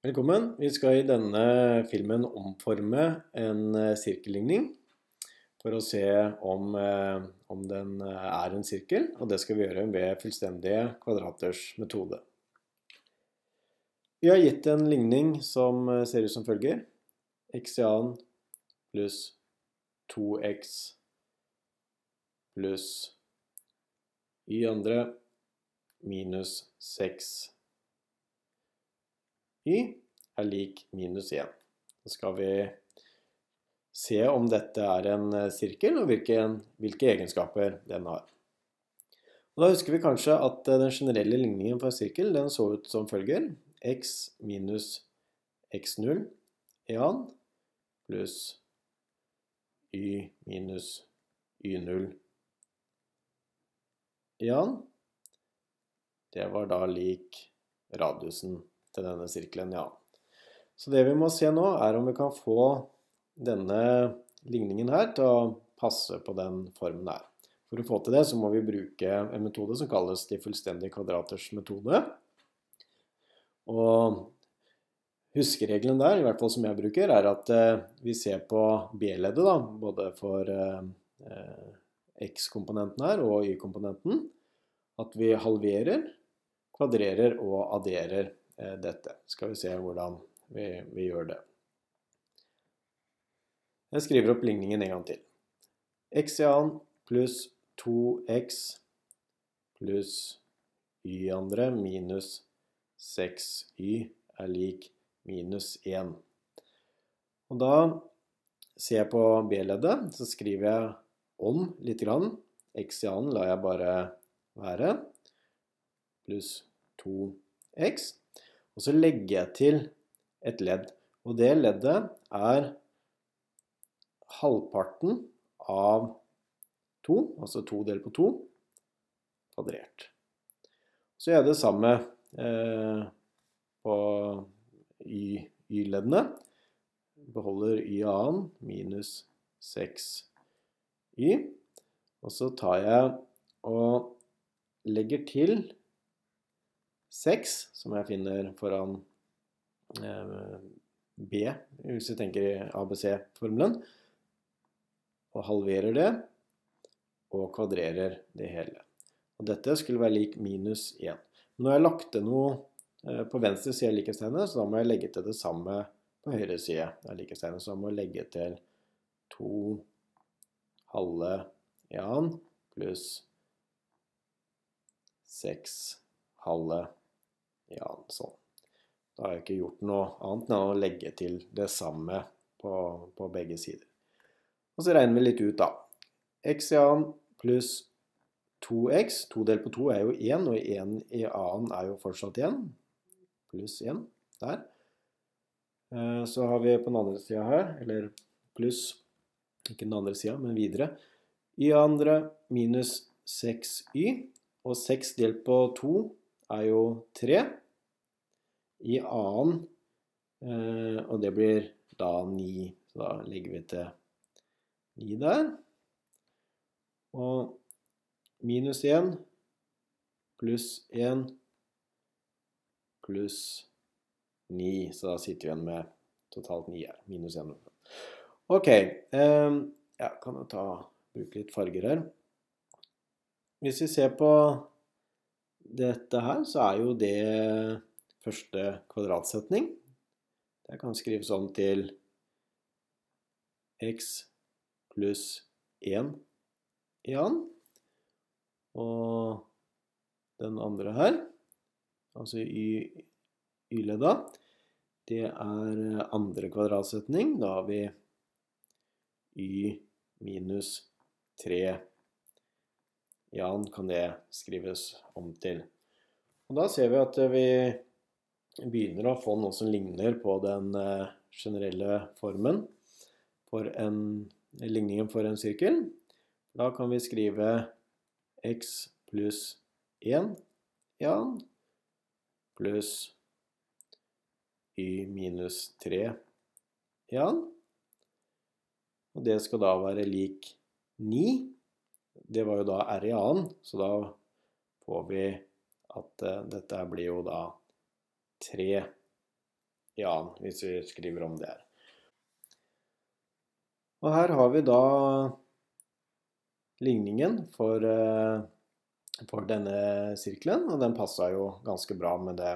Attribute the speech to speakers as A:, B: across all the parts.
A: Velkommen. Vi skal i denne filmen omforme en eh, sirkelligning for å se om, eh, om den eh, er en sirkel, og det skal vi gjøre ved fullstendige kvadraters metode. Vi har gitt en ligning som ser ut som følger. x i annen pluss 2x pluss y andre minus 6 y er lik minus 1. Så skal vi se om dette er en eh, sirkel, og hvilke, hvilke egenskaper den har. Og da husker vi kanskje at eh, den generelle ligningen for en sirkel den så ut som følger. x minus x0 i an pluss y minus y0 i an. Det var da lik radiusen til denne sirkelen, ja. Så det vi må se nå, er om vi kan få denne ligningen her til å passe på den formen der. For å få til det så må vi bruke en metode som kalles de fullstendige kvadraters metode. Og huskeregelen der, i hvert fall som jeg bruker, er at eh, vi ser på B-leddet, da, både for eh, eh, X-komponenten her og Y-komponenten, at vi halverer, kvadrerer og adderer dette. Skal vi se hvordan vi, vi gjør det. Jeg skriver opp ligningen en gang til. x i annen pluss 2x pluss y andre minus 6y er lik minus 1. Og da ser jeg på B-leddet, så skriver jeg om litt grann. x i annen lar jeg bare være, pluss 2x. Og så legger jeg til et ledd. Og det leddet er halvparten av 2, altså 2 delt på 2, kvadrert. Så gjør jeg det samme eh, på y-leddene. Beholder y annen minus 6y. Og så tar jeg og legger til 6, som jeg finner foran eh, B, hvis vi tenker i ABC-formelen, og halverer det, og kvadrerer det hele. Og dette skulle være lik minus 1. Men nå har jeg lagt til noe eh, på venstre side av likhetstegnet, så da må jeg legge til det samme på høyre side av likhetstegnet. Så da må jeg legge til 2 halve 1 pluss 6 halve 1. Ja, sånn. Da har jeg ikke gjort noe annet enn å legge til det samme på, på begge sider. Og så regner vi litt ut, da. x i annen pluss 2x. 2 delt på 2 er jo 1, og 1 i annen er jo fortsatt 1. Pluss 1 der. Eh, så har vi på den andre sida her, eller pluss Ikke den andre sida, men videre. Y andre minus 6y. Og 6 delt på 2 er jo 3 i annen, eh, og det blir da 9. Så da legger vi til 9 der. Og minus 1 pluss 1 pluss 9. Så da sitter vi igjen med totalt 9 her. Minus 1. Ok. Jeg ja, kan jo ta, bruke litt farger her. Hvis vi ser på dette her, så er jo det første kvadratsetning. Det kan skrives om til x pluss 1 i annen. Og den andre her, altså y-ledda, det er andre kvadratsetning. Da har vi y minus 3 annen kan det skrives om til. Og da ser vi at vi begynner å få noe som ligner på den eh, generelle formen for en ligningen for en sirkel. Da kan vi skrive x pluss 1 i annen pluss y minus 3 i annen. Og det skal da være lik 9. Det var jo da r i annen, så da får vi at uh, dette blir jo da 3 i annen, hvis vi skriver om det her. Og her har vi da ligningen for, eh, for denne sirkelen, og den passa jo ganske bra med det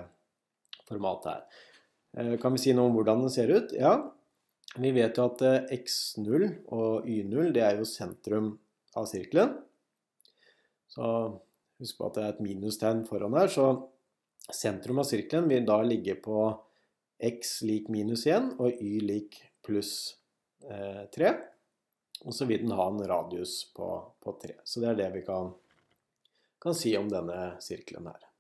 A: formatet her. Eh, kan vi si noe om hvordan den ser ut? Ja, vi vet jo at eh, x0 og y0 det er jo sentrum av sirkelen. Så husk på at det er et minustegn foran her, så sentrum av sirkelen vil da ligge på x lik minus 1 og y lik pluss 3. Og så vil den ha en radius på, på 3. Så det er det vi kan, kan si om denne sirkelen her.